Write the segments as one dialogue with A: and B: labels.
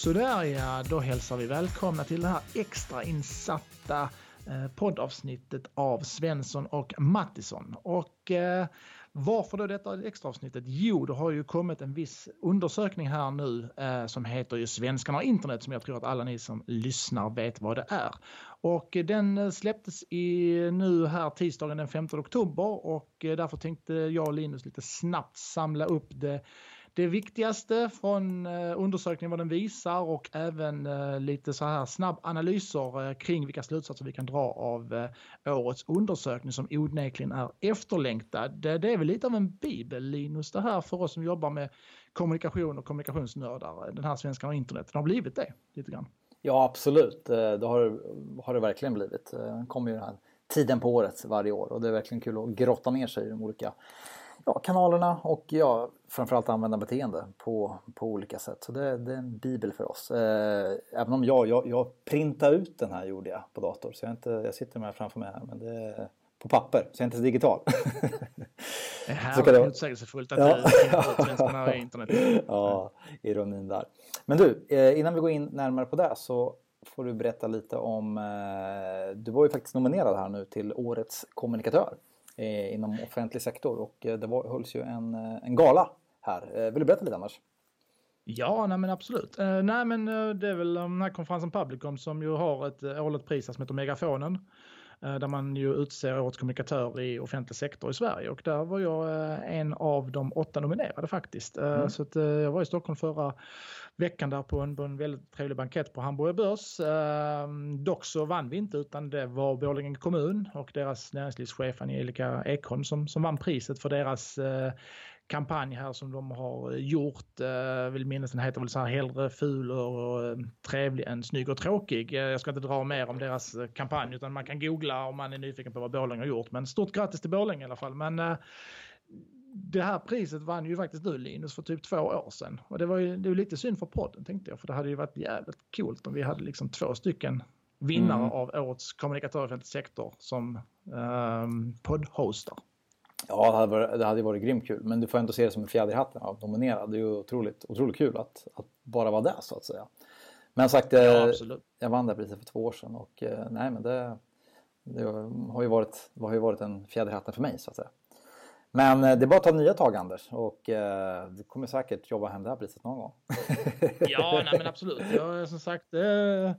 A: Sådär ja, då hälsar vi välkomna till det här extrainsatta insatta eh, poddavsnittet av Svensson och Mattisson. Och eh, varför då detta extraavsnittet? Jo, det har ju kommit en viss undersökning här nu eh, som heter ju Svenskarna och internet som jag tror att alla ni som lyssnar vet vad det är. Och eh, den eh, släpptes i, nu här tisdagen den 15 oktober och eh, därför tänkte jag och Linus lite snabbt samla upp det det viktigaste från eh, undersökningen vad den visar och även eh, lite så här snabb analyser eh, kring vilka slutsatser vi kan dra av årets undersökning som onekligen är efterlängtad. Det är väl lite av en bibel Linus det här för oss som jobbar med kommunikation och kommunikationsnördar. Den här svenskan och internet. Den har blivit det lite grann.
B: Ja absolut, det har, har det verkligen blivit. Det kommer ju den här tiden på året varje år och det är verkligen kul att grotta ner sig i de olika ja, kanalerna och ja, framförallt användarbeteende på, på olika sätt. Så det, det är en bibel för oss. Eh, även om jag, jag, jag printade ut den här gjorde jag på dator. Så jag, inte, jag sitter med framför mig här men det är på papper så jag är inte så digital.
A: Det är härligt motsägelsefullt att ja. du svenskarna internet.
B: Ja, ironin där. Men du, eh, innan vi går in närmare på det så får du berätta lite om, eh, du var ju faktiskt nominerad här nu till Årets kommunikatör Eh, inom offentlig sektor och eh, det var, hölls ju en, eh, en gala här. Eh, vill du berätta lite annars?
A: Ja, nej men absolut. Eh, nej men eh, det är väl den här konferensen Publicom som ju har ett årligt pris som heter Megafonen. Eh, där man ju utser årets kommunikatör i offentlig sektor i Sverige och där var jag en av de åtta nominerade faktiskt. Mm. Så jag var i Stockholm förra veckan där på en, på en väldigt trevlig bankett på Hamburger Börs. Ehm, dock så vann vi inte utan det var Borlänge kommun och deras näringslivschef Angelica Ekholm som, som vann priset för deras eh, kampanj här som de har gjort. Jag vill minnas den heter väl så här hellre ful och eh, trevlig än snygg och tråkig. Eh, jag ska inte dra mer om deras eh, kampanj utan man kan googla om man är nyfiken på vad Borlänge har gjort. Men stort grattis till Borlänge i alla fall. Men det här priset vann ju faktiskt du Linus för typ två år sedan. Och det var ju, det var lite synd för podden tänkte jag. För det hade ju varit jävligt coolt om vi hade liksom två stycken vinnare mm. av årets kommunikatör i sektor som um, poddhostar.
B: Ja, det hade, varit, det hade varit grymt kul. Men du får ändå se det som en fjäder i hatten av nominerad. Det är ju otroligt, otroligt kul att, att bara vara där så att säga. Men sagt, ja, eh, jag vann det priset för två år sedan och eh, nej men det, det har ju varit, det har ju varit en fjäder i hatten för mig så att säga. Men eh, det är bara att ta nya tag Anders och eh, du kommer säkert jobba hem det här priset någon gång.
A: ja, nej, men absolut. Jag, som sagt, eh,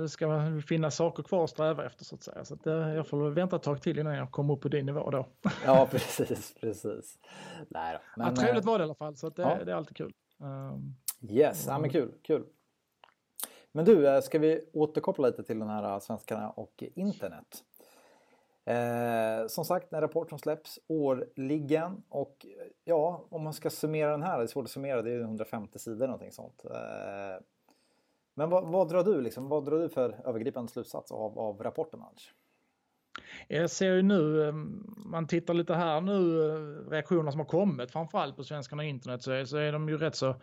A: det ska finnas saker kvar att sträva efter så att säga. Så att, eh, jag får vänta ett tag till innan jag kommer upp på din nivå då.
B: ja, precis, precis. Nej då.
A: Men, ja, trevligt var det i alla fall, så att det, ja. det är alltid kul. Um,
B: yes, ja, men kul, kul. Men du, eh, ska vi återkoppla lite till den här svenskarna och internet? Eh, som sagt, en rapport som släpps årligen och ja, om man ska summera den här, det är svårt att summera, det är 150 sidor någonting sånt. Eh, men vad, vad, drar du liksom, vad drar du för övergripande slutsats av, av rapporten Anders?
A: Jag ser ju nu, eh, man tittar lite här nu, eh, reaktionerna som har kommit framförallt på svenskarna och internet så är, så är de ju rätt så,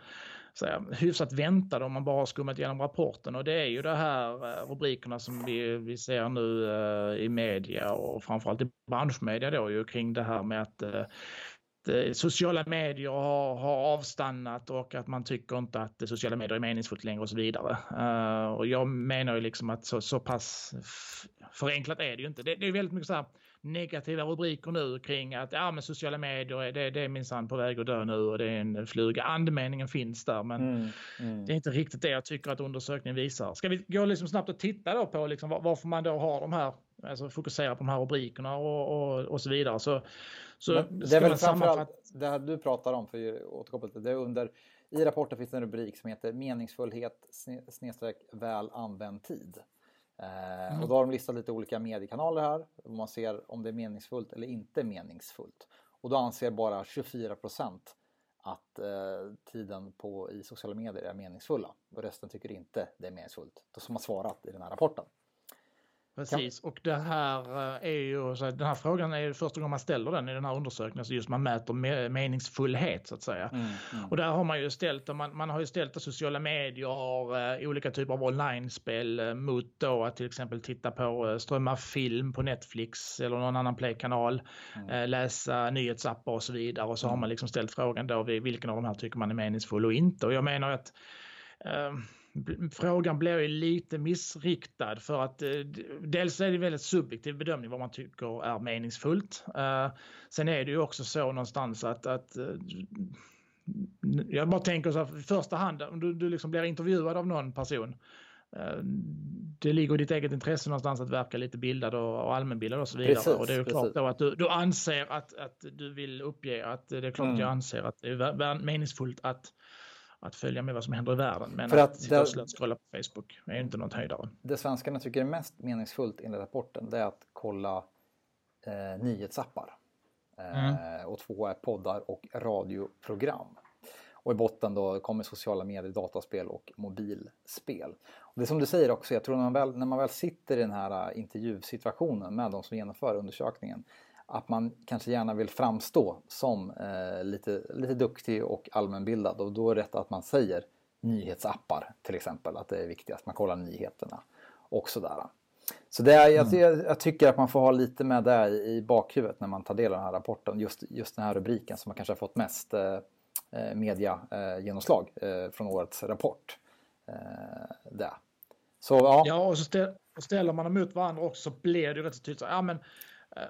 A: så här, hyfsat väntade om man bara har skummat igenom rapporten och det är ju de här eh, rubrikerna som vi, vi ser nu uh, i media och framförallt i branschmedia då ju kring det här med att uh, sociala medier har, har avstannat och att man tycker inte att sociala medier är meningsfullt längre och så vidare. Uh, och jag menar ju liksom att så, så pass förenklat är det ju inte. Det, det är väldigt mycket så här negativa rubriker nu kring att ja, men sociala medier det, det är minsann på väg att dö nu och det är en fluga. Andemeningen finns där men mm, mm. det är inte riktigt det jag tycker att undersökningen visar. Ska vi gå liksom snabbt och titta då på liksom varför man då har de här alltså fokusera på de här rubrikerna och, och, och så vidare. Så, så
B: det är väl framförallt det här du pratar om, för att återkoppla till det, under, i rapporten finns en rubrik som heter meningsfullhet snedstreck väl använd tid. Eh, mm. Och då har de listat lite olika mediekanaler här, och man ser om det är meningsfullt eller inte meningsfullt. Och då anser bara 24 procent att eh, tiden på, i sociala medier är meningsfulla och resten tycker inte det är meningsfullt. Då som har svarat i den här rapporten.
A: Precis, och det här eh, är ju, så den här frågan är första gången man ställer den i den här undersökningen, så just man mäter meningsfullhet så att säga. Mm, mm. Och där har man ju ställt, man, man har ju ställt att sociala medier har uh, olika typer av online-spel uh, mot då att till exempel titta på, uh, strömma film på Netflix eller någon annan playkanal, mm. läsa nyhetsappar och så vidare. Och så har mm. man liksom ställt frågan då vilken av de här tycker man är meningsfull och inte. Och jag menar att frågan blir ju lite missriktad för att eh, dels är det väldigt subjektiv bedömning vad man tycker är meningsfullt. Eh, sen är det ju också så någonstans att, att eh, jag bara tänker så här, i första hand om du, du liksom blir intervjuad av någon person det ligger i ditt eget intresse någonstans att verka lite bildad och, och allmänbildad och så vidare. Precis, och det är ju klart då att du, du anser att, att du vill uppge att det är klart mm. jag anser att det är meningsfullt att att följa med vad som händer i världen. Men För att, att sitta och scrolla på Facebook är inte något höjdare.
B: Det svenskarna tycker är mest meningsfullt enligt rapporten det är att kolla eh, nyhetsappar. Eh, mm. Och två är poddar och radioprogram. Och i botten då kommer sociala medier, dataspel och mobilspel. Och det är som du säger också, jag tror när man väl, när man väl sitter i den här eh, intervjusituationen med de som genomför undersökningen att man kanske gärna vill framstå som eh, lite, lite duktig och allmänbildad och då är det rätt att man säger nyhetsappar till exempel, att det är viktigast, man kollar nyheterna och sådär. Så det är, mm. jag, jag, tycker att man får ha lite med det i bakhuvudet när man tar del av den här rapporten, just, just den här rubriken som man kanske har fått mest eh, eh media eh, genomslag eh, från årets rapport. Eh, där.
A: Så, ja. ja, och så ställer man dem mot varandra också så blir det rätt så tydligt. Ja, men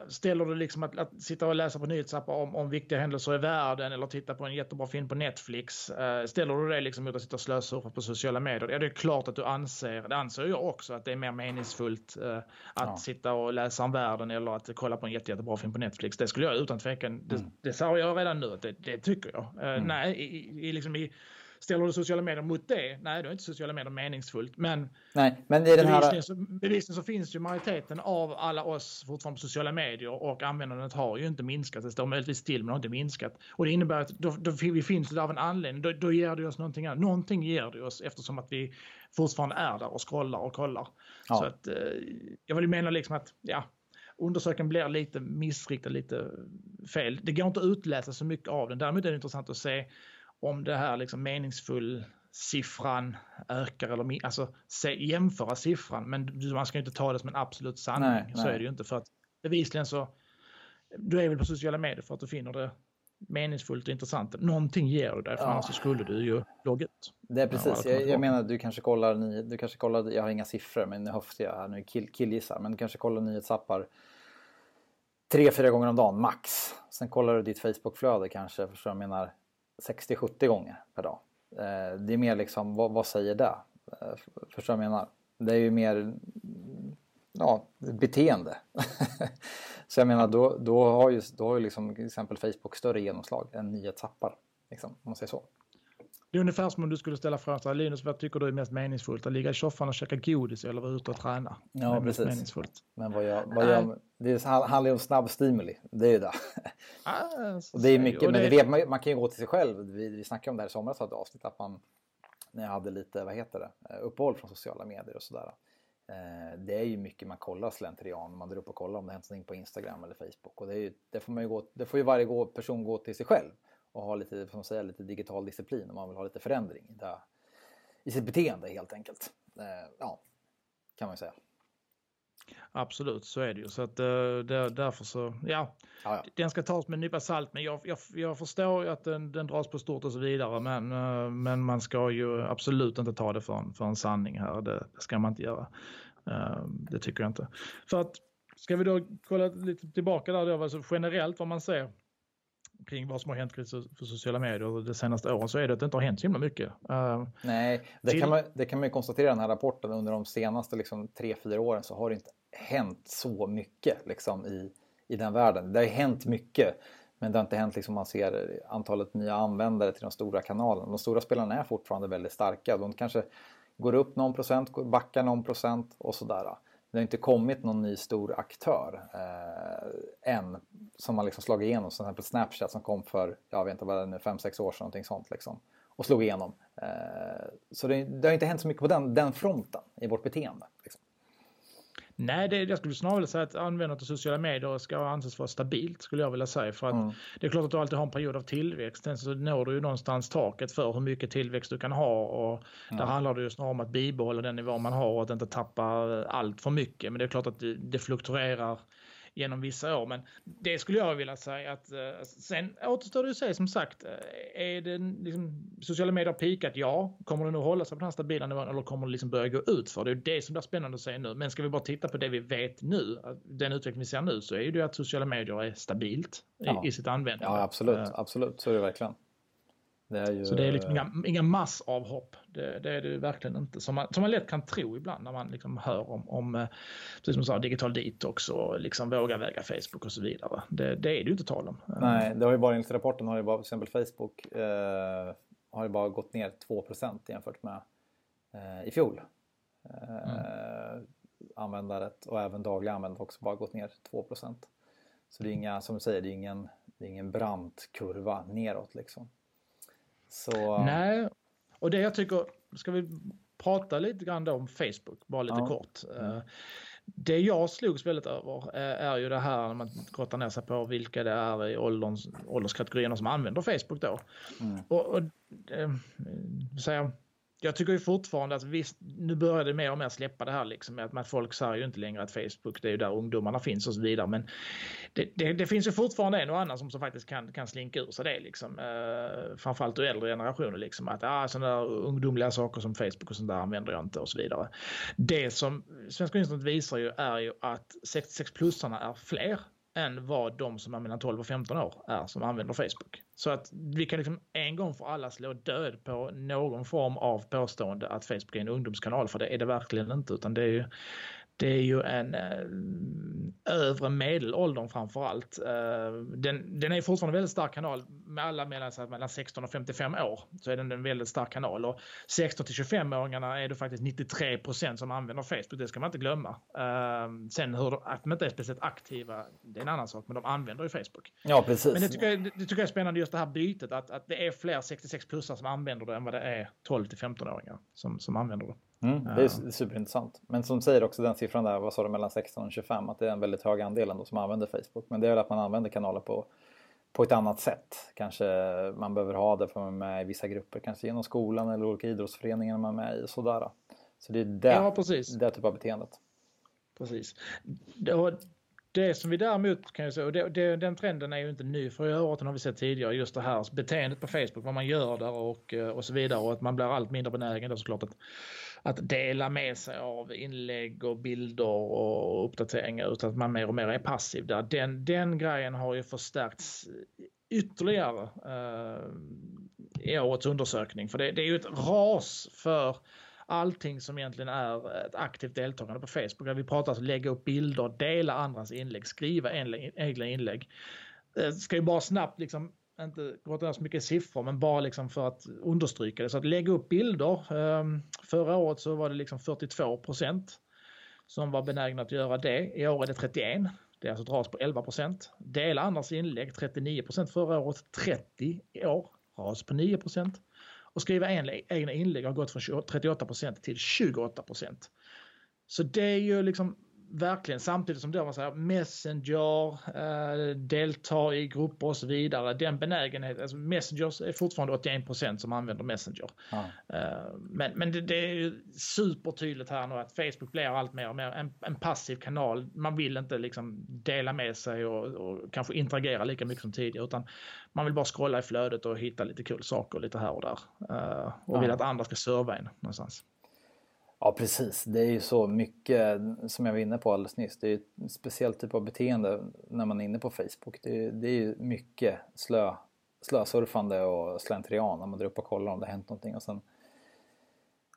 A: ställer du liksom att, att, sitta och läsa på nyhetsappar om, om viktiga händelser i världen eller titta på en jättebra film på Netflix. Eh, ställer du det liksom mot att sitta och slösurfa på sociala medier? Ja, det är klart att du anser, det anser jag också, att det är mer meningsfullt eh, att ja. sitta och läsa om världen eller att kolla på en jätte, jättebra film på Netflix. Det skulle jag utan tvekan, mm. det, det sa jag redan nu det, det tycker jag. Eh, mm. Nej, i, i, liksom i Ställer du sociala medier mot det? Nej, då är inte sociala medier meningsfullt. Men,
B: Nej, men i den här... bevisligen,
A: så, bevisligen så finns ju majoriteten av alla oss fortfarande på sociala medier och användandet har ju inte minskat. Det står möjligtvis still men har inte minskat. Och det innebär att då, då vi finns det av en anledning. Då, då ger det oss någonting annat. Någonting ger det oss eftersom att vi fortfarande är där och scrollar och kollar. Ja. Så att eh, jag vill mena liksom att ja, undersökningen blir lite missriktad, lite fel. Det går inte att utläsa så mycket av den. Däremot är det intressant att se om det här liksom meningsfull siffran ökar eller alltså se, jämföra siffran men man ska inte ta det som en absolut sanning. Nej, så nej. är det ju inte för att bevisligen så du är väl på sociala medier för att du finner det meningsfullt och intressant. Någonting ger du dig för ja. annars så skulle du ju logga ut.
B: Det är precis, jag, jag menar du kanske kollar, du kanske kollar, jag har inga siffror men nu höftar jag här nu kill, killgissar, men du kanske kollar nyhetsappar tre, fyra gånger om dagen max. Sen kollar du ditt Facebookflöde kanske, förstår jag menar 60-70 gånger per dag. Eh, det är mer liksom, vad, vad säger det? Eh, förstår du vad jag menar? Det är ju mer ja, beteende. så jag menar, då, då har ju, då har ju liksom, till exempel Facebook större genomslag än nyhetsappar. Liksom, om man säger så.
A: Det är ungefär som om du skulle ställa frågan Linus, vad tycker du är mest meningsfullt? Att ligga i soffan och käka godis eller vara ute och träna?
B: Ja, precis. Meningsfullt. Men vad jag, vad jag, det handlar ju om snabb stimuli, det är ju det. och det är mycket, det, men det vet man, man kan ju gå till sig själv. Vi, vi snackade om det här i somras, ett avsnitt, att man, när jag hade lite, vad heter det, eh, uppehåll från sociala medier och sådär. Eh, det är ju mycket man kollar slentrian, man drar upp och kollar om det hänt någonting på Instagram eller Facebook. Och det, är ju, det, får, man ju gå, det får ju varje person gå till sig själv och ha lite, som säga, lite digital disciplin om man vill ha lite förändring där, i sitt beteende helt enkelt. Eh, ja, kan man ju säga.
A: Absolut, så är det ju. Så att uh, därför så, ja, ja, ja. den ska tas med en nypa salt. Men jag, jag, jag förstår att den, den dras på stort och så vidare. Men, uh, men man ska ju absolut inte ta det för en, för en sanning här. Det, det ska man inte göra. Uh, det tycker jag inte. För att, ska vi då kolla lite tillbaka där då, alltså generellt vad man ser kring vad som har hänt för sociala medier de senaste åren så är det att det inte har hänt så himla mycket. Uh,
B: Nej, det, till... kan man, det kan man ju konstatera i den här rapporten. Under de senaste liksom, tre, fyra åren så har det inte hänt så mycket liksom, i, i den världen. Det har hänt mycket men det har inte hänt liksom man ser antalet nya användare till de stora kanalerna. De stora spelarna är fortfarande väldigt starka. De kanske går upp någon procent, backar någon procent och sådär. Det har inte kommit någon ny stor aktör eh, än som har liksom slagit igenom. Som till exempel Snapchat som kom för, jag vet inte vad det är nu, 5-6 år sedan någonting sånt liksom. Och slog igenom. Eh, så det, det, har inte hänt så mycket på den, den fronten i vårt beteende. Liksom.
A: Nej, det, jag skulle snarare vilja säga att användandet av sociala medier ska anses vara stabilt skulle jag vilja säga. För att mm. det är klart att du alltid har en period av tillväxt. Sen så når du ju någonstans taket för hur mycket tillväxt du kan ha. Och mm. Där handlar det ju snarare om att bibehålla den nivå man har och att inte tappa allt för mycket. Men det är klart att det, det fluktuerar genom vissa år. Men det skulle jag vilja säga att eh, sen återstår det att se som sagt. Eh, är det liksom, sociala medier pikat? Ja. Kommer det nu hålla sig på den här stabila nivån eller kommer det liksom börja gå ut för? Det är det som blir spännande att se nu. Men ska vi bara titta på det vi vet nu, den utveckling vi ser nu, så är det ju att sociala medier är stabilt ja. i, sitt användande.
B: Ja, absolut. Uh, absolut, så är det verkligen.
A: Det ju... Så det är liksom inga, inga massavhopp. Det, det är det verkligen inte. Som man, som man lätt kan tro ibland när man liksom hör om, om eh, precis som sa, digital detox och liksom våga väga Facebook och så vidare. Det, det är det ju inte tal om.
B: Nej, det har ju bara enligt rapporten har ju bara till exempel Facebook eh, har ju bara gått ner 2% jämfört med eh, i fjol. Eh, mm. Användaret och även dagliga användare också bara gått ner 2% Så det är inga, som du säger, det är ingen, det är ingen brant kurva neråt liksom.
A: Så... Nej, och det jag tycker, ska vi prata lite grann om Facebook, bara lite ja. kort. Mm. Det jag slogs väldigt över eh, är ju det här när man grottar ner sig på vilka det är i ålderns, ålderskategorierna som använder Facebook då. Mm. Och, och eh, säga, jag tycker ju fortfarande att visst, nu börjar det mer och mer släppa det här liksom med att, folk säger ju inte längre att Facebook det är ju där ungdomarna finns och så vidare. Men det, det, det finns ju fortfarande en och annan som, som faktiskt kan, kan slinka ur sig det liksom. Eh, framförallt ur äldre generationer liksom att ah, sådana där ungdomliga saker som Facebook och sånt där använder jag inte och så vidare. Det som Svenska Internet visar ju är ju att 66-plussarna är fler än vad de som är mellan 12 och 15 år är som använder Facebook. Så att vi kan liksom en gång för alla slå död på någon form av påstående att Facebook är en ungdomskanal för det är det verkligen inte utan det är ju det är ju en eh, övre medelåldern framför allt. Eh, den, den är fortfarande en väldigt stark kanal med alla mellan, mellan 16 och 55 år. Så är den en väldigt stark kanal och 16 till 25-åringarna är det faktiskt 93 procent som använder Facebook. Det ska man inte glömma. Eh, sen hur att de inte är speciellt aktiva, det är en annan sak, men de använder ju Facebook.
B: Ja, precis.
A: Men det tycker jag, det tycker jag är spännande just det här bytet att, att det är fler 66-plussare som använder det än vad det är 12 till 15-åringar som, som använder det.
B: Mm, det är superintressant. Men som säger också den siffran där, vad sa du, mellan 16 och 25, att det är en väldigt hög andel ändå som använder Facebook. Men det är väl att man använder kanaler på, på ett annat sätt. Kanske man behöver ha det för att man är med i vissa grupper, kanske genom skolan eller olika idrottsföreningar man är med i och sådär. Så det är det, ja, precis. det typ av beteendet.
A: Precis. Det, det som vi däremot kan ju säga, och det, det, den trenden är ju inte ny för i övrigt, har vi sett tidigare, just det här beteendet på Facebook, vad man gör där och, och så vidare och att man blir allt mindre benägen då såklart att att dela med sig av inlägg och bilder och uppdateringar utan att man mer och mer är passiv där. Den, den grejen har ju förstärkts ytterligare uh, i årets undersökning för det, det är ju ett ras för allting som egentligen är ett aktivt deltagande på Facebook. Vi pratar om att lägga upp bilder, dela andras inlägg, skriva egna inlägg. Det ska ju bara snabbt liksom inte gått ner så mycket siffror, men bara liksom för att understryka det. Så att lägga upp bilder. Ehm, förra året så var det liksom 42 procent som var benägna att göra det. I år är det 31. Det är alltså ras på 11 procent. Dela andras inlägg 39 procent förra året, 30 i år. Ras på 9 procent. Och skriva egna inlägg har gått från 38 procent till 28 procent. Så det är ju liksom verkligen samtidigt som då man säger Messenger, eh, delta i grupper och så vidare. Den benägenheten, alltså Messenger är fortfarande 81% som använder Messenger. Ja. Eh, men men det, det, är supertydligt här nu att Facebook blir allt mer och mer en, en passiv kanal. Man vill inte liksom dela med sig och, och, kanske interagera lika mycket som tidigare utan man vill bara scrolla i flödet och hitta lite kul saker lite här och där. Eh, och ja. vill att andra ska serva en någonstans.
B: Ja precis, det är ju så mycket som jag var inne på alldeles nyss. Det är ju en speciell typ av beteende när man är inne på Facebook. Det är, det är ju mycket slö, slösurfande och slentrian när man drar upp och kollar om det har hänt någonting och sen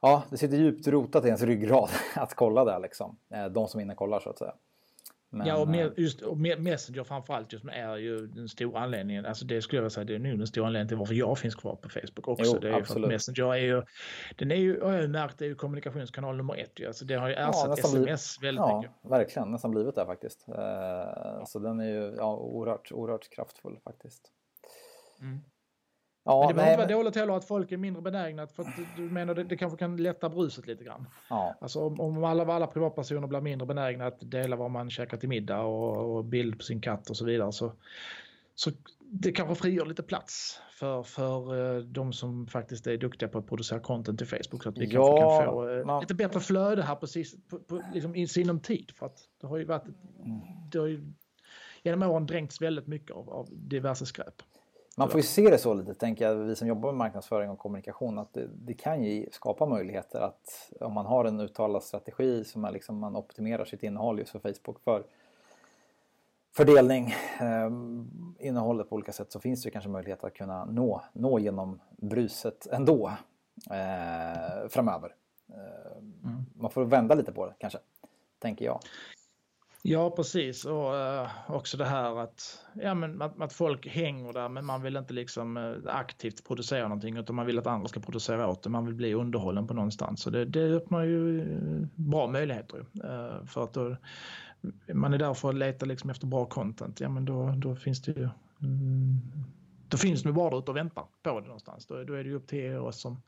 B: Ja, det sitter djupt rotat i ens ryggrad att kolla där liksom. Eh, de som är inne och kollar så att säga.
A: Men, ja, och, eh, just, och Messenger framförallt just är ju den stora anledningen. Alltså det skulle jag säga, det är nog den stora anledningen till varför jag finns kvar på Facebook också. Jo, det är absolut. för Messenger är ju, den är ju, har jag märkt, det är ju kommunikationskanal nummer ett. Alltså det har ju ersatt ja, sms blivit, väldigt
B: ja,
A: mycket.
B: verkligen, nästan blivit det faktiskt. Uh, så den är ju ja, oerhört, oerhört kraftfull faktiskt.
A: Mm. Ja, men det behöver inte vara dåligt heller att folk är mindre benägna. För att du menar det, det kanske kan lätta bruset lite grann. Ja. Alltså om, om alla, alla privatpersoner blir mindre benägna att dela vad man käkar till middag och, och bild på sin katt och så vidare. Så, så det kanske frigör lite plats för, för uh, de som faktiskt är duktiga på att producera content till Facebook. Så att vi ja, kanske kan få uh, lite bättre flöde här precis på, på, liksom i sinom tid. För att det har ju varit, det har ju genom åren dränkts väldigt mycket av, av diverse skräp.
B: Man får ju se det så lite, tänker jag, vi som jobbar med marknadsföring och kommunikation, att det, det kan ju skapa möjligheter att om man har en uttalad strategi som man, liksom, man optimerar sitt innehåll just för Facebook för fördelning, eh, innehållet på olika sätt så finns det kanske möjlighet att kunna nå, nå genom bruset ändå eh, framöver. Eh, mm. Man får vända lite på det kanske, tänker jag.
A: Ja, precis. Och uh, också det här att, ja, men att, att, folk hänger där men man vill inte liksom uh, aktivt producera någonting utan man vill att andra ska producera åt det. Man vill bli underhållen på någonstans. Så det, det öppnar ju uh, bra möjligheter. Uh, för att då, man är där för att leta liksom efter bra content. Ja, men då, då finns det ju mm, då finns det bara ute och väntar på det någonstans. Då, då är det ju upp till oss som,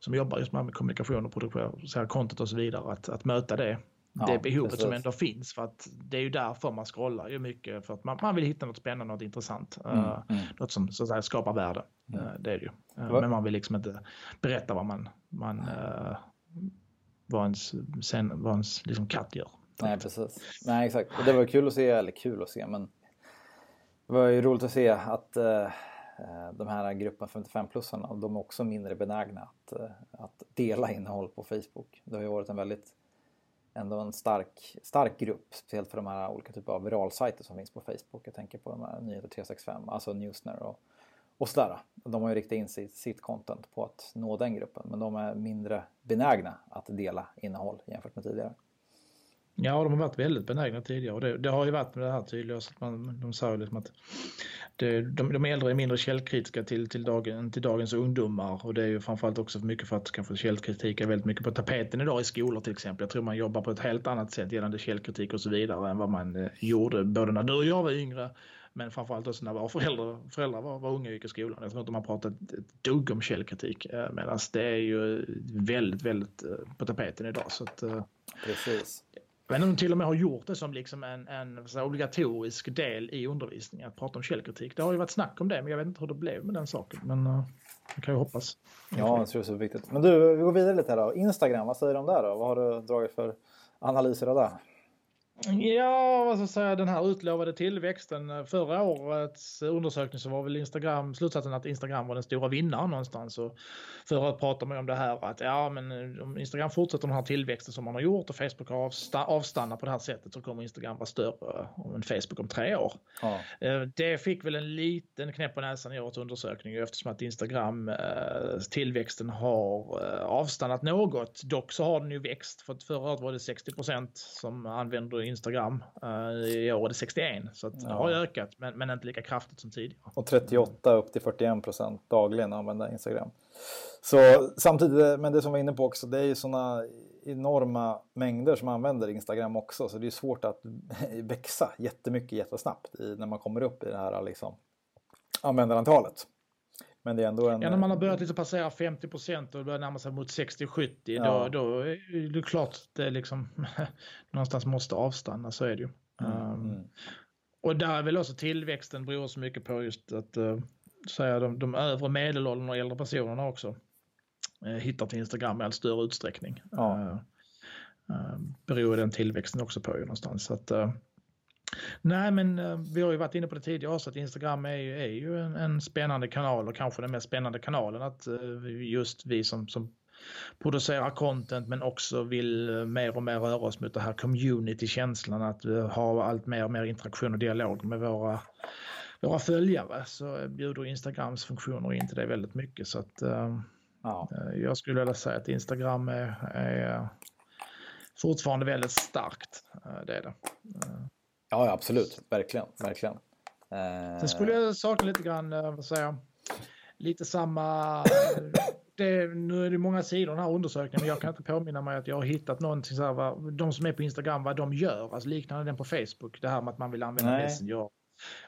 A: som jobbar just med kommunikation och produktion, content och så vidare att, att möta det det behovet precis. som ändå finns. För att det är ju därför man scrollar ju mycket. För att man, man vill hitta något spännande, något intressant. Mm, uh, mm. Något som så att säga, skapar värde. Mm. Uh, det är det ju. Uh, men man vill liksom inte berätta vad man, man vad ens, sen, vad ens liksom katt gör.
B: Nej precis. Nej exakt. Och det var kul att se, eller kul att se men det var ju roligt att se att de här gruppen 55-plussarna, de är också mindre benägna att, att dela innehåll på Facebook. Det har ju varit en väldigt ändå en stark, stark grupp, speciellt för de här olika typer av viralsajter som finns på Facebook. Jag tänker på de här Nyheter 365, alltså Newsner och, och sådär. De har ju riktat in sitt, sitt content på att nå den gruppen, men de är mindre benägna att dela innehåll jämfört med tidigare.
A: Ja, de har varit väldigt benägna tidigare och det, det har ju varit med det här tydliga. Så att man, de sa ju liksom att det, de, de äldre är mindre källkritiska till, till, dagen, till dagens ungdomar och det är ju framförallt också mycket för att kanske källkritik är väldigt mycket på tapeten idag i skolor till exempel. Jag tror man jobbar på ett helt annat sätt gällande källkritik och så vidare än vad man eh, gjorde både när du och jag var yngre men framförallt också när våra föräldrar, föräldrar var, var unga och gick i skolan. Jag tror inte man pratat ett dugg om källkritik eh, medan det är ju väldigt, väldigt eh, på tapeten idag. Så att, eh,
B: Precis.
A: Jag vet inte om de till och med har gjort det som liksom en, en obligatorisk del i undervisningen, att prata om källkritik. Det har ju varit snack om det, men jag vet inte hur det blev med den saken. Men uh, kan ju hoppas.
B: Ja, jag tror det är så viktigt. Men du, vi går vidare lite här då. Instagram, vad säger de där då? Vad har du dragit för analyser av det?
A: Ja, vad ska jag säga, den här utlovade tillväxten. Eh, förra årets undersökning så var väl Instagram, slutsatsen att Instagram var den stora vinnaren någonstans. Och förra året pratade man om det här att ja, men eh, om Instagram fortsätter den här tillväxten som man har gjort och Facebook har avstannat på det här sättet så kommer Instagram vara större än Facebook om tre år. Ja. Eh, det fick väl en liten knäpp på näsan i årets undersökning eftersom att Instagram tillväxten har avstannat något. Dock så har den ju växt för att förra året var det 60% som använder Instagram. Uh, I år är det 61 så att ja. det har ökat men, men inte lika kraftigt som tidigare.
B: Och 38 upp till 41 procent dagligen använder Instagram. Så samtidigt, men det som vi var inne på också, det är ju sådana enorma mängder som använder Instagram också så det är svårt att växa jättemycket jättesnabbt i, när man kommer upp i det här liksom, användarantalet. Men det är ändå en...
A: Ja, när man har börjat liksom passera 50 procent och börjar närma sig mot 60-70 ja. då, då är det klart att det liksom någonstans måste avstanna, så är det ju. Mm. Um, och där är väl också tillväxten beror så mycket på just att uh, säga, de, de övre medelåldern och äldre personerna också uh, hittar till Instagram i allt större utsträckning. Ja. Uh, beror den tillväxten också på ju någonstans. Så att, Nej, men uh, vi har ju varit inne på det tidigare också att Instagram är ju, är ju en, en, spännande kanal och kanske den mest spännande kanalen att uh, just vi som, som producerar content men också vill uh, mer och mer röra oss mot det här community-känslan att ha allt mer och mer interaktion och dialog med våra, våra följare så bjuder Instagrams funktioner in till det väldigt mycket så att ja. jag skulle vilja säga att Instagram är, är fortfarande väldigt starkt. Det är det.
B: Ja, absolut. Verkligen. verkligen.
A: Eh... Sen skulle jag sakna lite grann, eh, vad säger lite samma... Det, nu är det många sidor den här undersökningen, men jag kan inte påminna mig att jag har hittat någonting så här, vad, de som är på Instagram, vad de gör, alltså liknande den på Facebook, det här med att man vill använda Nej. Messenger.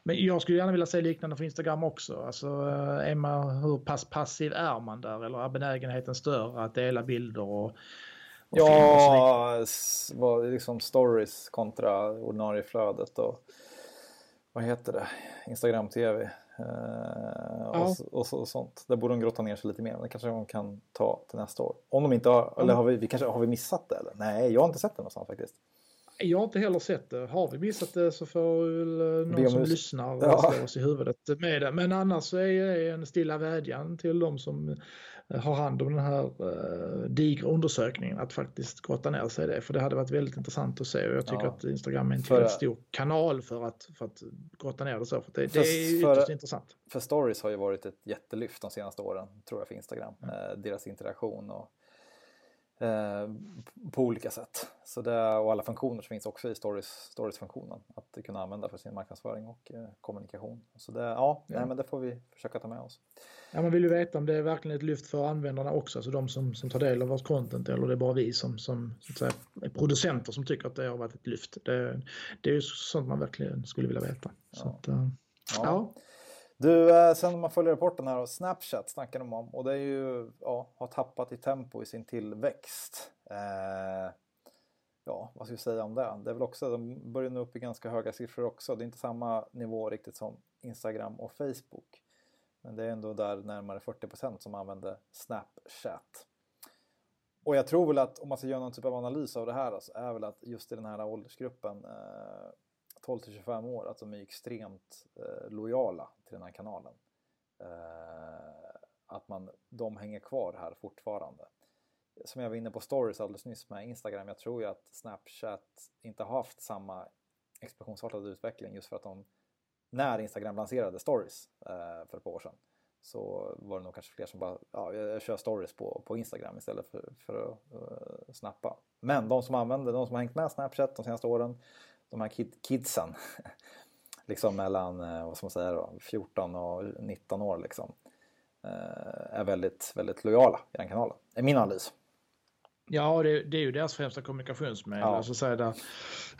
A: Men jag skulle gärna vilja se liknande på Instagram också. Alltså, eh, är man, hur pass passiv är man där eller är benägenheten större att dela bilder och
B: ja, vad, liksom stories kontra ordinarie flödet och vad heter det? Instagram-tv. Eh, ja. och, och, och, sånt. Där borde de grotta ner sig lite mer. Men det kanske de kan ta till nästa år. Om de inte har, mm. eller har vi, vi, kanske, har vi missat det eller? Nej, jag har inte sett det någonstans faktiskt.
A: Jag har inte heller sett det. Har vi missat det så får väl någon som lyssnar ja. slå oss i huvudet med det. Men annars så är det en stilla vädjan till de som har hand om den här uh, digra undersökningen att faktiskt grotta ner sig i det. För det hade varit väldigt intressant att se och jag tycker ja. att Instagram är en tillräckligt stor kanal för att, för att grotta ner det så. För det, för, det är ytterst för, intressant.
B: För stories har ju varit ett jättelyft de senaste åren tror jag för Instagram. Mm. Eh, deras interaktion och Eh, på olika sätt. Så det, och alla funktioner som finns också i stories, stories-funktionen att kunna använda för sin marknadsföring och eh, kommunikation. Så det, ja, ja. Nej, men det får vi försöka ta med oss.
A: Ja, man vill ju veta om det är verkligen ett lyft för användarna också, alltså de som, som tar del av vårt content eller det är bara vi som, som så att säga, är producenter som tycker att det har varit ett lyft. Det, det är ju sånt man verkligen skulle vilja veta. Ja. Att, uh, ja.
B: Du, eh, sen när man följer rapporten här och Snapchat snackar de om och det är ju, ja, har tappat i tempo i sin tillväxt. Eh, ja, vad ska vi säga om det? Det är väl också, de börjar nu upp i ganska höga siffror också. Det är inte samma nivå riktigt som Instagram och Facebook. Men det är ändå där närmare 40% som använder Snapchat. Och jag tror väl att om man ska göra någon typ av analys av det här så alltså, är väl att just i den här åldersgruppen eh, 12 till 25 år att de är extremt eh, lojala till den här kanalen. Eh, att man, de hänger kvar här fortfarande. Som jag var inne på stories alldeles nyss med Instagram, jag tror ju att Snapchat inte har haft samma explosionsartade utveckling just för att de, när Instagram lanserade stories eh, för ett par år sedan, så var det nog kanske fler som bara, ja, jag kör stories på, på Instagram istället för, för att uh, snappa. Men de som använder, de som har hängt med Snapchat de senaste åren, de här kid, kidsen, liksom mellan eh, vad ska man säga då, 14 och 19 år liksom, eh, är väldigt, väldigt lojala i den kanalen. är min analys.
A: Ja, det, det, är ju deras främsta kommunikationsmedel. Ja. Alltså, så där,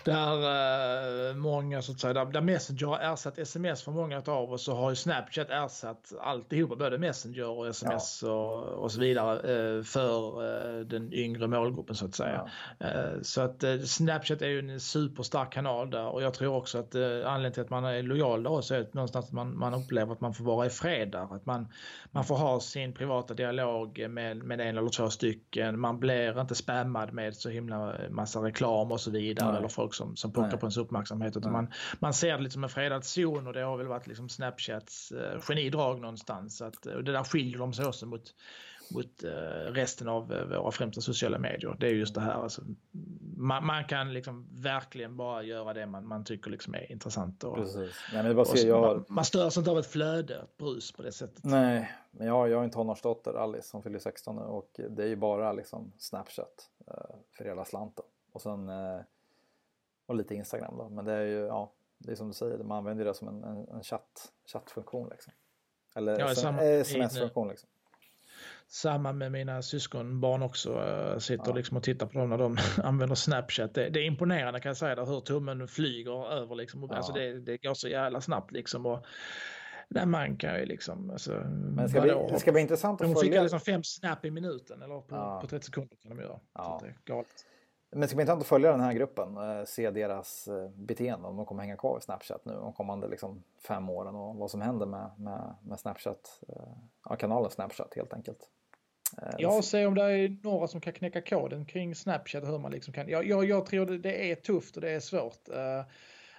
A: där uh, många, så att säga, där, där Messenger har ersatt sms för många av oss så har ju Snapchat ersatt alltihopa, både Messenger och sms ja. och, och så vidare uh, för uh, den yngre målgruppen så att säga. Ja. så att Snapchat är ju en superstark kanal där och jag tror också att anledningen till att man är lojal där också är att någonstans att man, man upplever att man får vara i fred där. Att man, man får ha sin privata dialog med, med en eller två stycken. Man blir inte spammad med så himla massa reklam och så vidare Nej. eller folk som, som puckar på ens uppmärksamhet. Utan man, man ser det lite som en fredad zon och det har väl varit liksom Snapchats eh, genidrag någonstans. Att, och det där skiljer de sig också mot, mot eh, resten av eh, våra främsta sociala medier. Det är just det här. Alltså, man, man, kan liksom verkligen bara göra det man, man tycker liksom är intressant. Och,
B: Nej, men bara se, jag
A: man, man störs inte av ett flöde, ett brus på det sättet.
B: Nej, men jag, jag har en tonårsdotter, Alice, som fyller 16 nu och det är ju bara liksom Snapchat eh, för hela slanten. Och sen och lite Instagram då. Men det är ju, ja, det är som du säger, man använder det som en, en, en chatt, chattfunktion liksom. Eller ja, sms-funktion liksom
A: samma med mina syskonbarn också. Jag sitter ja. liksom och tittar på dem när de använder Snapchat. Det, det, är imponerande kan jag säga, där, hur tummen flyger över. Liksom. Ja. Alltså det, det går så jävla snabbt liksom. Och, där man kan ju liksom... Alltså,
B: Men det ska, bli, det ska bli intressant att
A: de följa. De liksom fem snap i minuten eller på, ja. på 30 sekunder kan de göra. Ja. Det är.
B: Men det ska bli intressant att följa den här gruppen, eh, se deras eh, beteende, om de kommer hänga kvar i Snapchat nu de kommande liksom fem åren och vad som händer med, med, med Snapchat, eh, ja, kanalen Snapchat helt enkelt.
A: Ja, se om det är några som kan knäcka koden kring Snapchat. Hur man liksom kan, jag, jag, jag tror det, är tufft och det är svårt.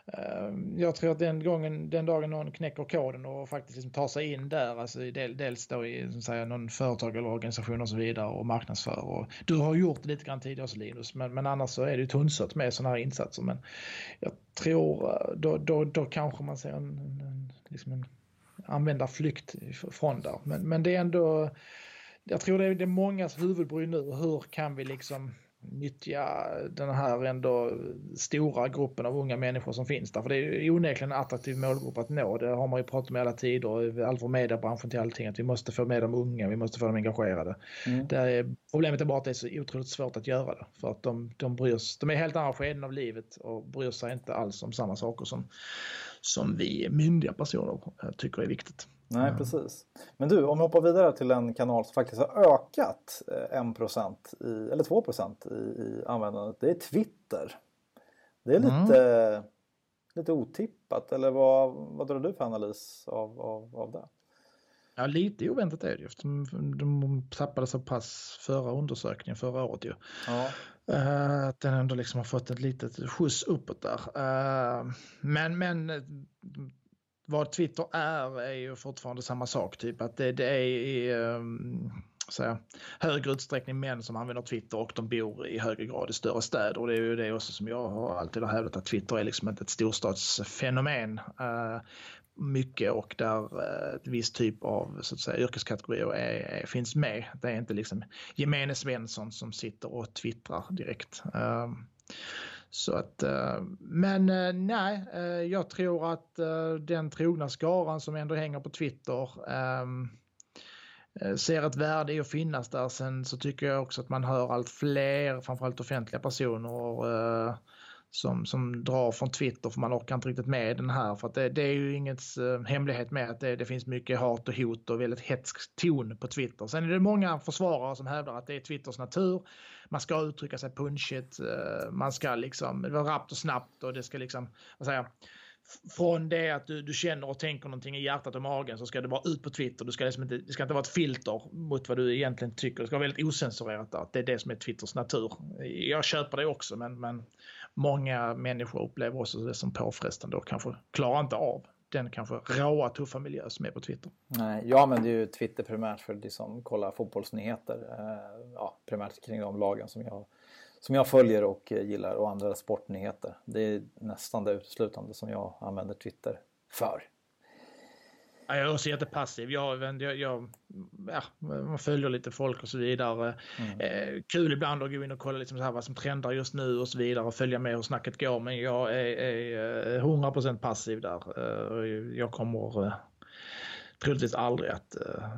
A: Ehm, jag tror att den, gången, den dagen någon knäcker koden och faktiskt liksom tar sig in där, alltså del, dels då i så säga, någon företag eller organisation och så vidare och marknadsför. Och du har gjort det lite grann tidigare också Linus, men, men annars så är det ju tunnsött med sådana här insatser. Men jag tror eh, då, då, då kanske man ser en, en, liksom en användarflykt från där. Men, men det är ändå, jag tror det är, det är mångas huvudbry nu. Hur kan vi liksom nyttja den här ändå stora gruppen av unga människor som finns där. För det är onekligen en attraktiv målgrupp att nå. Det har man ju pratat om i alla tider, allt från mediebranschen till allting, att vi måste få med de unga, vi måste få dem engagerade. Mm. Är, problemet är bara att det är så otroligt svårt att göra det. För att de, de, bryr de är helt andra skeden av livet och bryr sig inte alls om samma saker som, som vi myndiga personer tycker är viktigt.
B: Nej, mm. precis. Men du, om vi hoppar vidare till en kanal som faktiskt har ökat 1% eh, i, eller 2% i, i användandet. Det är Twitter. Det är lite, mm. lite otippat, eller vad, vad drar du för analys av, av, av det?
A: Ja, lite oväntat är det ju eftersom de tappade så pass förra undersökningen förra året ju. Ja. Uh, att den ändå liksom har fått ett litet skjuts uppåt där. Uh, men, men vad Twitter är är ju fortfarande samma sak, typ att det, det är i ehm, um, säga, högre utsträckning män som använder Twitter och de bor i högre grad i större städer. Och det är ju det också som jag har alltid har hävdat att Twitter är liksom inte ett storstadsfenomen. Uh, mycket och där uh, ett viss typ av så att säga, yrkeskategorier är, är, finns med. Det är inte liksom gemene Svensson som sitter och twittrar direkt. Uh, så att, eh, men eh, nej, eh, jag tror att den trogna skaran som ändå hänger på Twitter ehm, ser ett värde i att finnas där. Sen så tycker jag också att man hör allt fler, framförallt offentliga personer som, som drar från Twitter för man orkar inte riktigt med den här. För att det, det är ju inget eh, hemlighet med att det, det, finns mycket hat och hot och väldigt hetsk ton på Twitter. Sen är det många försvarare som hävdar att det är Twitters natur. Man ska uttrycka sig punchigt, eh, man ska liksom, det var rappt och snabbt och det ska liksom, vad säger från det att du, du, känner och tänker någonting i hjärtat och magen så ska det vara ut på Twitter. Du ska liksom inte, det ska inte vara ett filter mot vad du egentligen tycker. Det ska vara väldigt osensurerat. Där. Det är det som är Twitters natur. Jag köper det också men, men många människor upplever också det som påfrestande och kanske klarar inte av den kanske råa tuffa miljö som är på Twitter.
B: Nej, jag använder ju Twitter primärt för att liksom kolla fotbollsnyheter. Eh, ja, primärt kring de lagen som jag som jag följer och eh, gillar och andra sportnyheter. Det är nästan det uteslutande som jag använder Twitter för.
A: Jag är också jättepassiv. Jag, jag, jag, ja, man följer lite folk och så vidare. Mm. Eh, kul ibland att gå in och kolla liksom så här vad som trendar just nu och så vidare och följa med hur snacket går. Men jag är, är 100% passiv där. Eh, jag kommer eh, troligtvis aldrig att eh,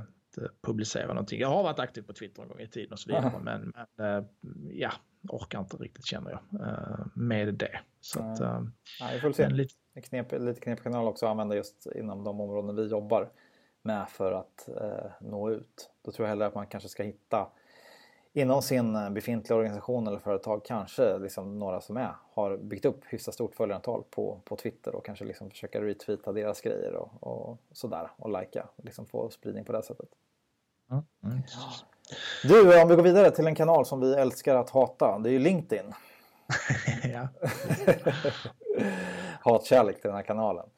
A: publicera någonting. Jag har varit aktiv på Twitter en gång i tiden och så vidare. Men, men eh, ja, orkar inte riktigt känner jag eh, med det. Så att,
B: eh, ja, vi får se. Lite... Knep, lite knepig kanal också att använda just inom de områden vi jobbar med för att eh, nå ut. Då tror jag hellre att man kanske ska hitta inom sin befintliga organisation eller företag kanske liksom några som är, har byggt upp hyfsat stort följarantal på, på Twitter och kanske liksom försöka retweeta deras grejer och, och sådär och likea. Liksom få spridning på det sättet. Mm. Mm. Du, om vi går vidare till en kanal som vi älskar att hata. Det är ju LinkedIn. ja. Hatkärlek till den här kanalen.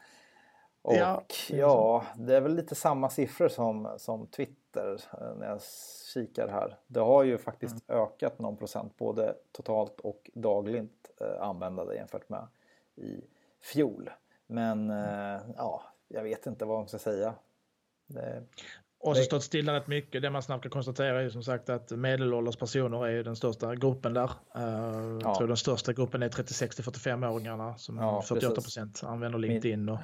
B: Och ja, ja, det är väl lite samma siffror som, som Twitter eh, när jag kikar här. Det har ju faktiskt mm. ökat någon procent både totalt och dagligt eh, användande jämfört med i fjol. Men mm. eh, ja, jag vet inte vad man ska säga.
A: Det... Och så stått stilla rätt mycket. Det man snabbt kan konstatera är som sagt att medelålders personer är den största gruppen där. Uh, jag tror den största gruppen är 36 45-åringarna som ja, 48 procent använder LinkedIn. Och,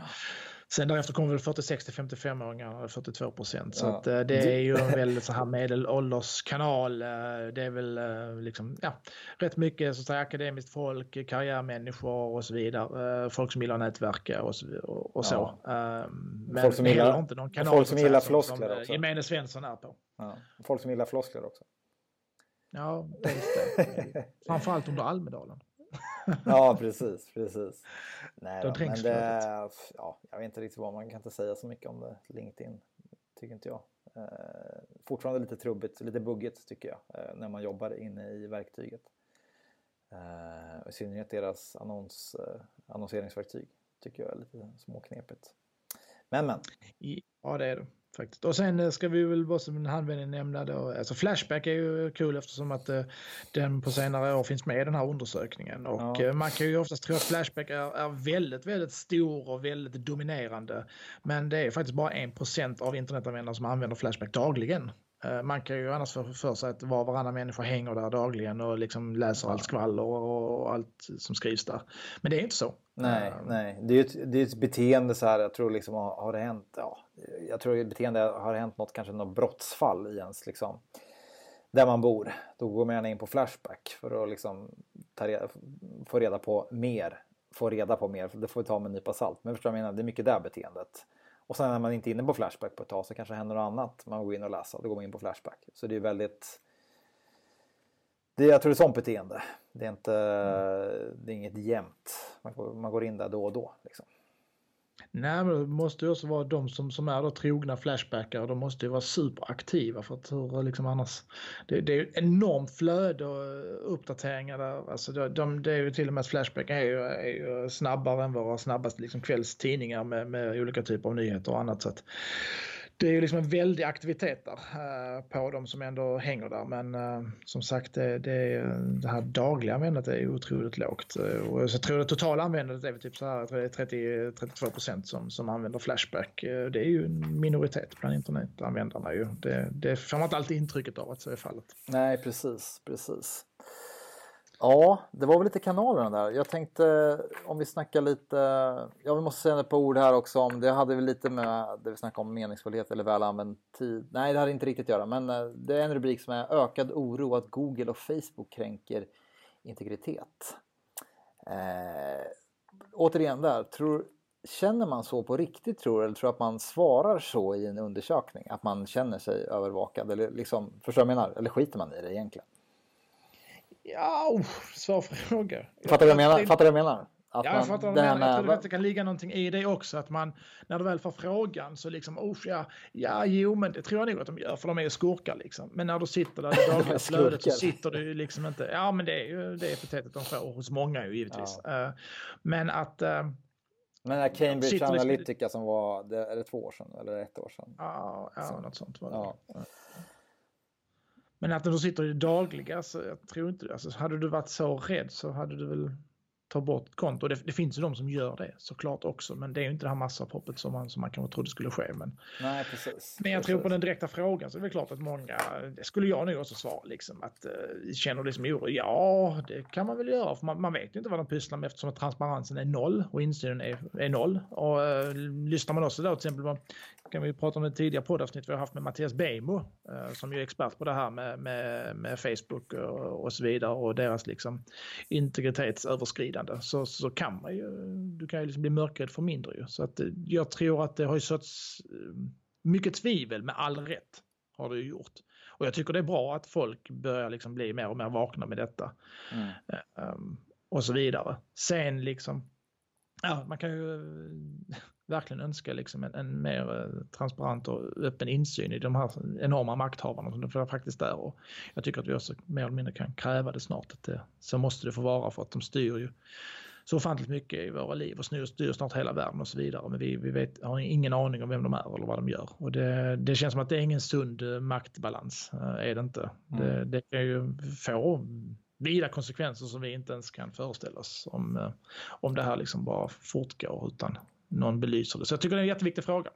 A: Sen därefter kommer väl 46 till 55-åringar, 42 procent. Så ja. att, eh, det är ju en väldigt så här medelålderskanal. Eh, det är väl eh, liksom, ja, rätt mycket så att säga, akademiskt folk, karriärmänniskor och så vidare. Folk som gillar nätverka och så. Och så. Ja.
B: Men folk som gillar, inte någon kanal folk som gillar floskler som,
A: också. Gemene Svensson är på.
B: Ja. Folk som gillar floskler också.
A: Ja, dels det. Framförallt under Almedalen
B: ja, precis, precis. Nej, då, men det, ja, jag vet inte riktigt vad man kan inte säga så mycket om det. LinkedIn tycker inte jag. Eh, fortfarande lite trubbigt, lite buggigt tycker jag eh, när man jobbar inne i verktyget. Eh, I synnerhet deras annons, eh, annonseringsverktyg tycker jag är lite småknepigt. Men men.
A: Ja det är det faktiskt. Och sen eh, ska vi väl bara som en handvändning nämna då, alltså Flashback är ju kul eftersom att uh, den på senare år finns med i den här undersökningen. Och ja. uh, man kan ju oftast tro att Flashback är, är, väldigt, väldigt stor och väldigt dominerande. Men det är faktiskt bara 1% av internetanvändare som använder Flashback dagligen. Uh, man kan ju annars få för sig att var och varannan människa hänger där dagligen och liksom läser allt skvaller och, allt som skrivs där. Men det är inte så.
B: Nej, nej. Det är ett, det är ett beteende så här, jag tror liksom har, det hänt, ja, jag tror ett beteende har hänt något, kanske något brottsfall i ens liksom, där man bor. Då går man gärna in på Flashback för att liksom ta reda, få reda på mer. Få reda på mer, det får vi ta med en nypa salt. Men förstår jag menar, det är mycket det beteendet. Och sen när man inte är inne på Flashback på ett tag så kanske det händer något annat. Man går in och läser, då går man in på Flashback. Så det är väldigt det, jag tror det är sånt beteende. Det är, inte, det är inget jämnt. Man går, man går in där då och då. Liksom.
A: Nej, men det måste ju också vara de som, som är då trogna flashbackare. De måste ju vara superaktiva för att hur liksom annars. Det, det är ju enormt flöde och uppdateringar där. Alltså de, de, det är ju till och med Flashback är ju, är ju snabbare än våra snabbaste liksom kvällstidningar med, med olika typer av nyheter och annat. Så att, det är ju liksom en väldig aktivitet där eh, på de som ändå hänger där. Men eh, som sagt, det, det, det här dagliga användandet är otroligt lågt. Eh, och jag tror det totala användandet är väl typ så här 30-32 procent som, som använder Flashback. det är ju en minoritet bland internetanvändarna ju. Det, det får man inte alltid intrycket av att så är fallet.
B: Nej, precis, precis. Ja, det var väl lite kanalerna där. Jag tänkte eh, om vi snackar lite, ja vi måste säga ett par ord här också om, det hade vi lite med det vi snackade om meningsfullhet eller väl använd tid. Nej, det hade inte riktigt att göra, men eh, det är en rubrik som är ökad oro att Google och Facebook kränker integritet. Eh, återigen där, tror, känner man så på riktigt tror du, eller tror du att man svarar så i en undersökning? Att man känner sig övervakad eller liksom, förstår du vad jag menar? Eller skiter man i det egentligen?
A: Ja, oh, svår fråga.
B: Fattar du vad jag menar? Fattar du vad jag menar?
A: Att ja, jag fattar vad du menar. Jag tror att det kan ligga någonting i det också. Att man, när du väl får frågan så liksom, oh, ja, ja, jo, men det tror jag nog att de gör, för de är ju skurkar liksom. Men när du sitter där i dagliga flödet så sitter du liksom inte, ja, men det är ju det epitetet de får hos många ju givetvis. Ja. Uh, men att... Uh,
B: men är Cambridge liksom- Analytica liksom, som var, det, är det två år sedan eller ett år sedan?
A: Ja, ja något sånt var det. Ja. Men att du sitter i det dagliga alltså, jag tror inte det. Alltså, hade du varit så rädd så hade du väl ta bort konto. Det, det finns ju de som gör det såklart också, men det är ju inte det här massavhoppet som man, som man kanske trodde skulle ske. Men,
B: Nej, precis.
A: men jag
B: precis.
A: tror på den direkta frågan så är det klart att många, det skulle jag nog också svara, liksom, att uh, känner liksom oro? Ja, det kan man väl göra, för man, man vet ju inte vad de pysslar med eftersom transparensen är noll och insynen är, är noll. Och uh, lyssnar man också då till exempel kan vi prata om det tidigare poddavsnitt vi har haft med Mattias Beijmo uh, som ju är expert på det här med, med, med Facebook och, och så vidare och deras liksom integritetsöverskridande så, så kan man ju, du kan ju liksom bli mörkrädd för mindre ju. Så att eh, jag tror att det har ju såtts eh, mycket tvivel med all rätt har det ju gjort. Och jag tycker det är bra att folk börjar liksom bli mer och mer vakna med detta. Mm. Um, och så vidare. Sen liksom, ja man kan ju verkligen önska liksom en, en mer transparent och öppen insyn i de här enorma makthavarna som det faktiskt är. Och jag tycker att vi också mer eller mindre kan kräva det snart. Att det, så måste det få vara för att de styr ju så ofantligt mycket i våra liv och styr, styr snart hela världen och så vidare. Men vi, vi vet, har ingen aning om vem de är eller vad de gör. Och det, det känns som att det är ingen sund maktbalans, är det inte. Mm. Det, det kan ju få vida konsekvenser som vi inte ens kan föreställa oss om, om det här liksom bara fortgår utan någon belyser det. Så jag tycker det är en jätteviktig fråga.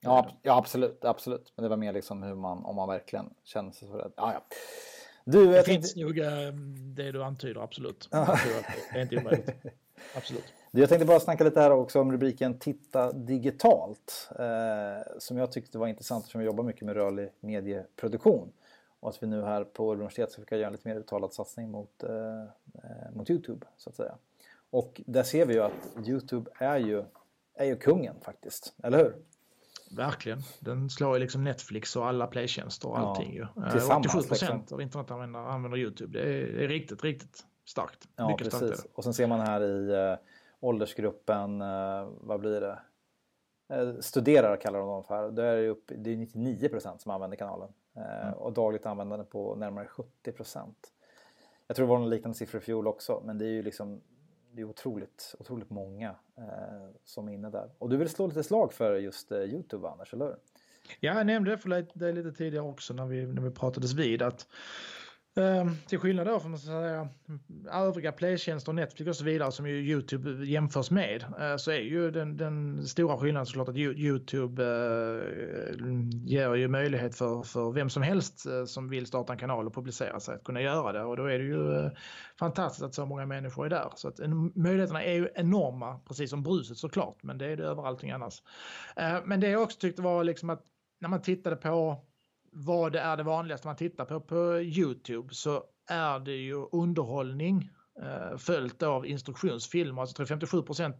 B: Ja, ja absolut, absolut. Men det var mer liksom hur man, om man verkligen känner sig så rädd. Ja, ja.
A: Du, det finns tänkte... nog eh, det du antyder, absolut. det är inte omöjligt. Absolut.
B: Jag tänkte bara snacka lite här också om rubriken Titta digitalt. Eh, som jag tyckte var intressant eftersom jag jobbar mycket med rörlig medieproduktion. Och att vi nu här på universitetet ska försöka göra en lite mer uttalad satsning mot, eh, eh, mot Youtube så att säga. Och där ser vi ju att Youtube är ju är ju kungen faktiskt, eller hur?
A: Verkligen. Den slår ju liksom Netflix och alla playtjänster och allting ja, ju. 87 eh, procent liksom. av internetanvändare använder YouTube. Det är, det är, riktigt, riktigt starkt.
B: Ja, Mycket precis. Starkt och sen ser man här i äh, åldersgruppen, äh, vad blir det? Äh, studerare kallar de dem för. Det är, upp, det är 99 procent som använder kanalen. Mm. Och dagligt användande på närmare 70 procent. Jag tror det var någon liknande siffra i fjol också, men det är ju liksom det är otroligt, otroligt många eh, som är inne där. Och du vill slå lite slag för just eh, Youtube Anders, eller hur?
A: Ja, jag nämnde det för dig lite tidigare också när vi, när vi pratades vid att Eh, till skillnad då från säga, övriga playtjänster, Netflix och så vidare som ju Youtube jämförs med eh, så är ju den, den stora skillnaden såklart att Youtube eh, ger ju möjlighet för, för vem som helst eh, som vill starta en kanal och publicera sig att kunna göra det och då är det ju eh, fantastiskt att så många människor är där. Så att möjligheterna är ju enorma precis som bruset såklart men det är det över allting annars. Eh, men det jag också tyckte var liksom att när man tittade på vad det är det vanligaste man tittar på på Youtube så är det ju underhållning eh, följt av instruktionsfilmer. Alltså 57%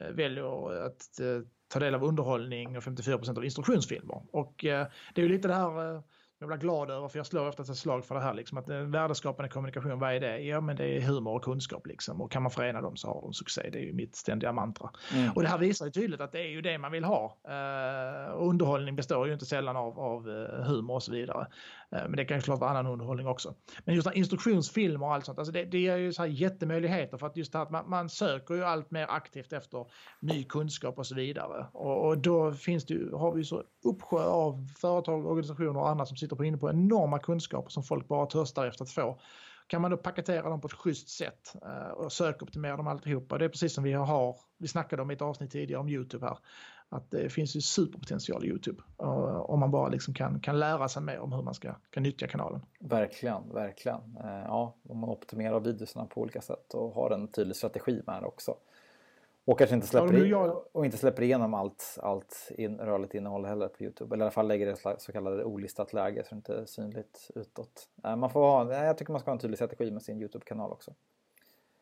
A: eh, väljer att eh, ta del av underhållning och 54% av instruktionsfilmer. Och eh, det är ju lite det här eh, jag blir glad över, för jag slår ofta ett slag för det här, liksom, att värdeskapande kommunikation, vad är det? Ja, men det är humor och kunskap liksom. Och kan man förena dem så har de succé. Det är ju mitt ständiga mantra. Mm. Och det här visar ju tydligt att det är ju det man vill ha. Uh, underhållning består ju inte sällan av, av uh, humor och så vidare. Eh, men det kan ju såklart vara annan underhållning också. Men just instruktionsfilmer och allt sånt, alltså det, det är ju så här jättemöjligheter för att just det att man, man söker ju allt mer aktivt efter ny kunskap och så vidare. Och, och då finns det ju, har vi ju så uppsjö av företag, organisationer och andra som sitter på inne på enorma kunskaper som folk bara törstar efter att få. Kan man då paketera dem på ett schysst sätt eh, och sökoptimera dem alltihopa. Det är precis som vi har, vi snackade om i ett avsnitt tidigare om Youtube här. Att det finns ju superpotential i Youtube om man bara liksom kan, kan lära sig mer om hur man ska kan nyttja kanalen.
B: Verkligen, verkligen. Eh, ja, om man optimerar videorna på olika sätt och har en tydlig strategi med det också. Och kanske inte släpper, ja, jag... och inte släpper igenom allt, allt in, rörligt innehåll heller på Youtube. Eller i alla fall lägger det i så kallade olistat läge så det inte är synligt utåt. Man får ha, jag tycker man ska ha en tydlig strategi med sin Youtube-kanal också.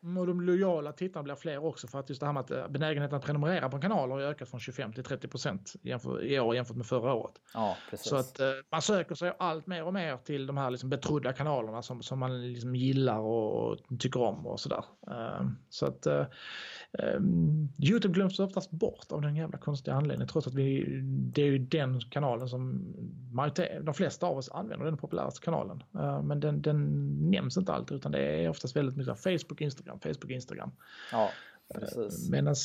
A: Och de lojala tittarna blir fler också för att just det här med att eh, benägenheten att prenumerera på en kanal har ökat från 25 till 30 procent i år jämfört med förra året.
B: Ja, precis.
A: Så att eh, man söker sig allt mer och mer till de här liksom betrodda kanalerna som, som man liksom gillar och, tycker om och sådär. Uh, så att uh, um, Youtube glöms oftast bort av den jävla konstiga anledningen trots att vi, det är ju den kanalen som de flesta av oss använder, den populäraste kanalen. Uh, men den, den nämns inte alltid utan det är oftast väldigt mycket Facebook, Instagram Instagram, Facebook, Instagram.
B: Ja,
A: Medan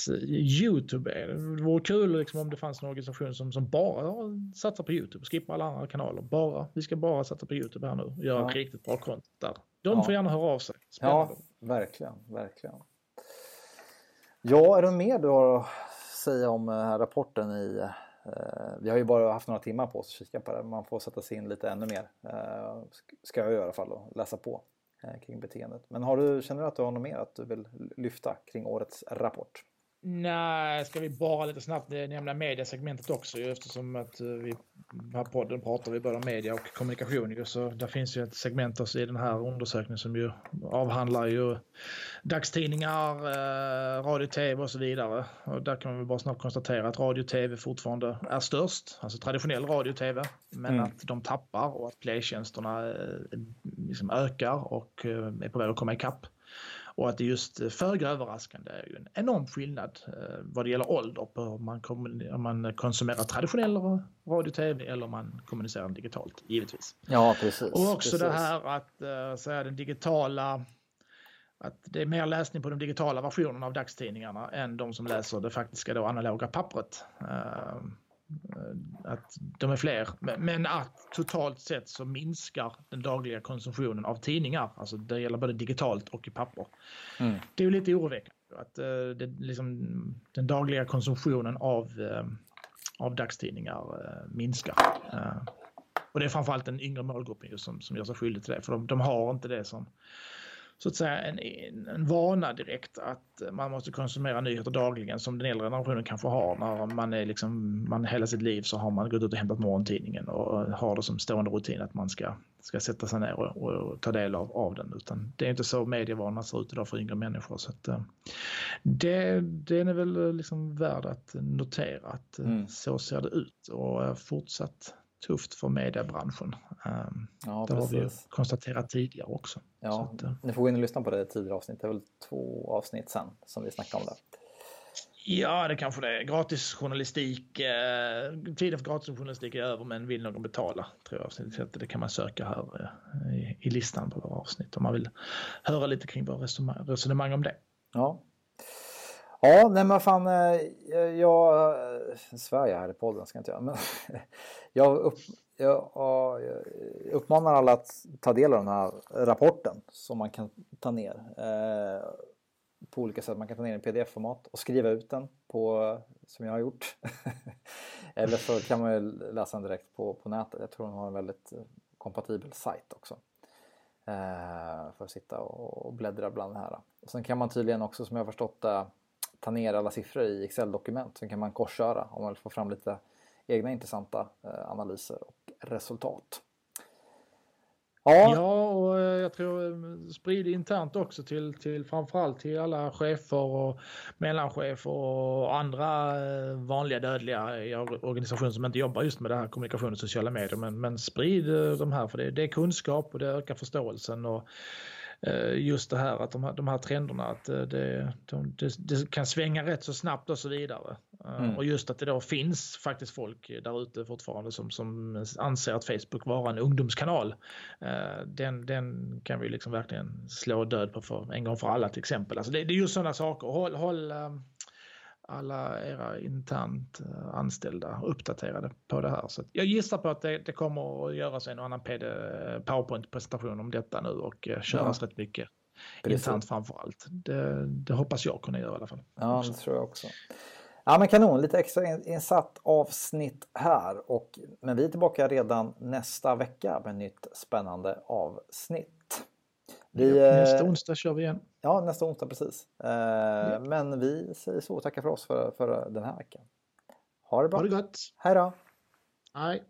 A: Youtube är det. vore kul liksom om det fanns en organisation som, som bara satsar på Youtube, skippar alla andra kanaler. Bara, vi ska bara satsa på Youtube här nu och göra ja. riktigt bra content där. De ja. får gärna höra av sig.
B: Spännande. Ja, verkligen, verkligen. Ja, är det mer du har att säga om här rapporten i eh, vi har ju bara haft några timmar på oss att kika på det. Man får sätta sig in lite ännu mer. Eh, ska jag göra i alla fall och läsa på. Eh, kring beteendet. Men har du, känner du att du har något mer att du vill lyfta kring årets rapport?
A: Nej, ska vi bara lite snabbt eh, nämna mediasegmentet också eftersom att eh, vi vi här podden pratar vi både om media och kommunikation. Så där finns ju ett segment också i den här undersökningen som ju avhandlar ju dagstidningar, eh, radio, tv och så vidare. Och där kan vi bara snabbt konstatera att radio, tv fortfarande är störst, alltså traditionell radio, tv, men mm. att de tappar och att playtjänsterna liksom ökar och är på väg att komma ikapp. Och att det just föga överraskande är ju en enorm skillnad eh, vad det gäller ålder på om man, om man konsumerar traditionell radio tv eller om man kommunicerar digitalt, givetvis.
B: Ja, precis.
A: Och också
B: precis.
A: det här att äh, säga den digitala att det är mer läsning på de digitala versionerna av dagstidningarna än de som läser det faktiska då analoga pappret. Eh, att de är fler, men att totalt sett så minskar den dagliga konsumtionen av tidningar. Alltså det gäller både digitalt och i papper. Mm. Det är ju lite oroväckande att uh, det, liksom, den dagliga konsumtionen av, uh, av dagstidningar minskar. och det är framförallt den yngre målgruppen som, som gör sig skyldig till det, för de, de har inte det som så att säga en, en vana direkt att man måste konsumera nyheter dagligen som den äldre generationen kanske har när man är liksom, man hela sitt liv så har man gått ut och hämtat morgontidningen och har det som stående rutin att man ska, ska sätta sig ner och, och ta del av, av den. Utan det är inte så medievanorna ser ut idag för yngre människor. Så att, eh, det, det är väl liksom värd att notera att eh, mm. så ser det ut och fortsatt tufft för mediebranschen. Um, ja, det har vi konstaterat tidigare också.
B: Ja, att, uh, ni får gå in och lyssna på det tidigare avsnitt. Det är väl två avsnitt sen som vi snackade om det.
A: Ja, det kanske det är. Gratisjournalistik. Eh, tiden för gratisjournalistik är över, men vill någon betala? Tror jag. Det kan man söka här eh, i, i, listan på våra avsnitt om man vill höra lite kring våra resonemang, resonemang om det.
B: Ja, Ja, nej men fan, eh, jag, jag eh, svär jag här i podden ska jag inte göra. Men jag, upp, jag, jag, uppmanar alla att ta del av den här rapporten som man kan ta ner eh, på olika sätt. Man kan ta ner den i pdf-format och skriva ut den på, som jag har gjort. Eller så kan man ju läsa den direkt på, på nätet. Jag tror den har en väldigt eh, kompatibel sajt också. För att sitta och, och bläddra bland det här. Och sen kan man tydligen också som jag har förstått det ta ner alla siffror i Excel-dokument. Sen kan man korsköra om man vill få fram lite egna intressanta eh, analyser och resultat.
A: Ja. ja, och eh, jag tror eh, sprid internt också till, till framförallt till alla chefer och mellanchefer och andra vanliga dödliga i organisationer som inte jobbar just med det här kommunikation och sociala medier. Men, men sprid de här för det, det är kunskap och det ökar förståelsen. Och, Eh, just det här att de här, de här trenderna att eh, det, de, det, det, kan svänga rätt så snabbt och så vidare. Eh, mm. Och just att det då finns faktiskt folk där ute fortfarande som, som anser att Facebook vara en ungdomskanal. Den, den kan vi liksom verkligen slå död på för en gång för alla till exempel. Alltså det, det är just sådana saker. Håll, håll alla era internt eh, anställda uppdaterade på det här. Så jag gissar på att det, det kommer att göras en och annan PowerPoint-presentation om detta nu och eh, köras ja. rätt mycket Precis. internt framför allt. Det, det, hoppas jag kunna göra i alla fall.
B: Ja, det tror jag också. Ja men kanon, lite extra insatt avsnitt här. Och, men vi är tillbaka redan nästa vecka med nytt spännande avsnitt.
A: Vi, nästa eh, onsdag kör vi igen.
B: Ja, nästa onsdag precis. Ja. Men vi säger så och tackar för oss för, för den här veckan. Ha det bra.
A: Ha det gott.
B: Hej då.
A: Hej.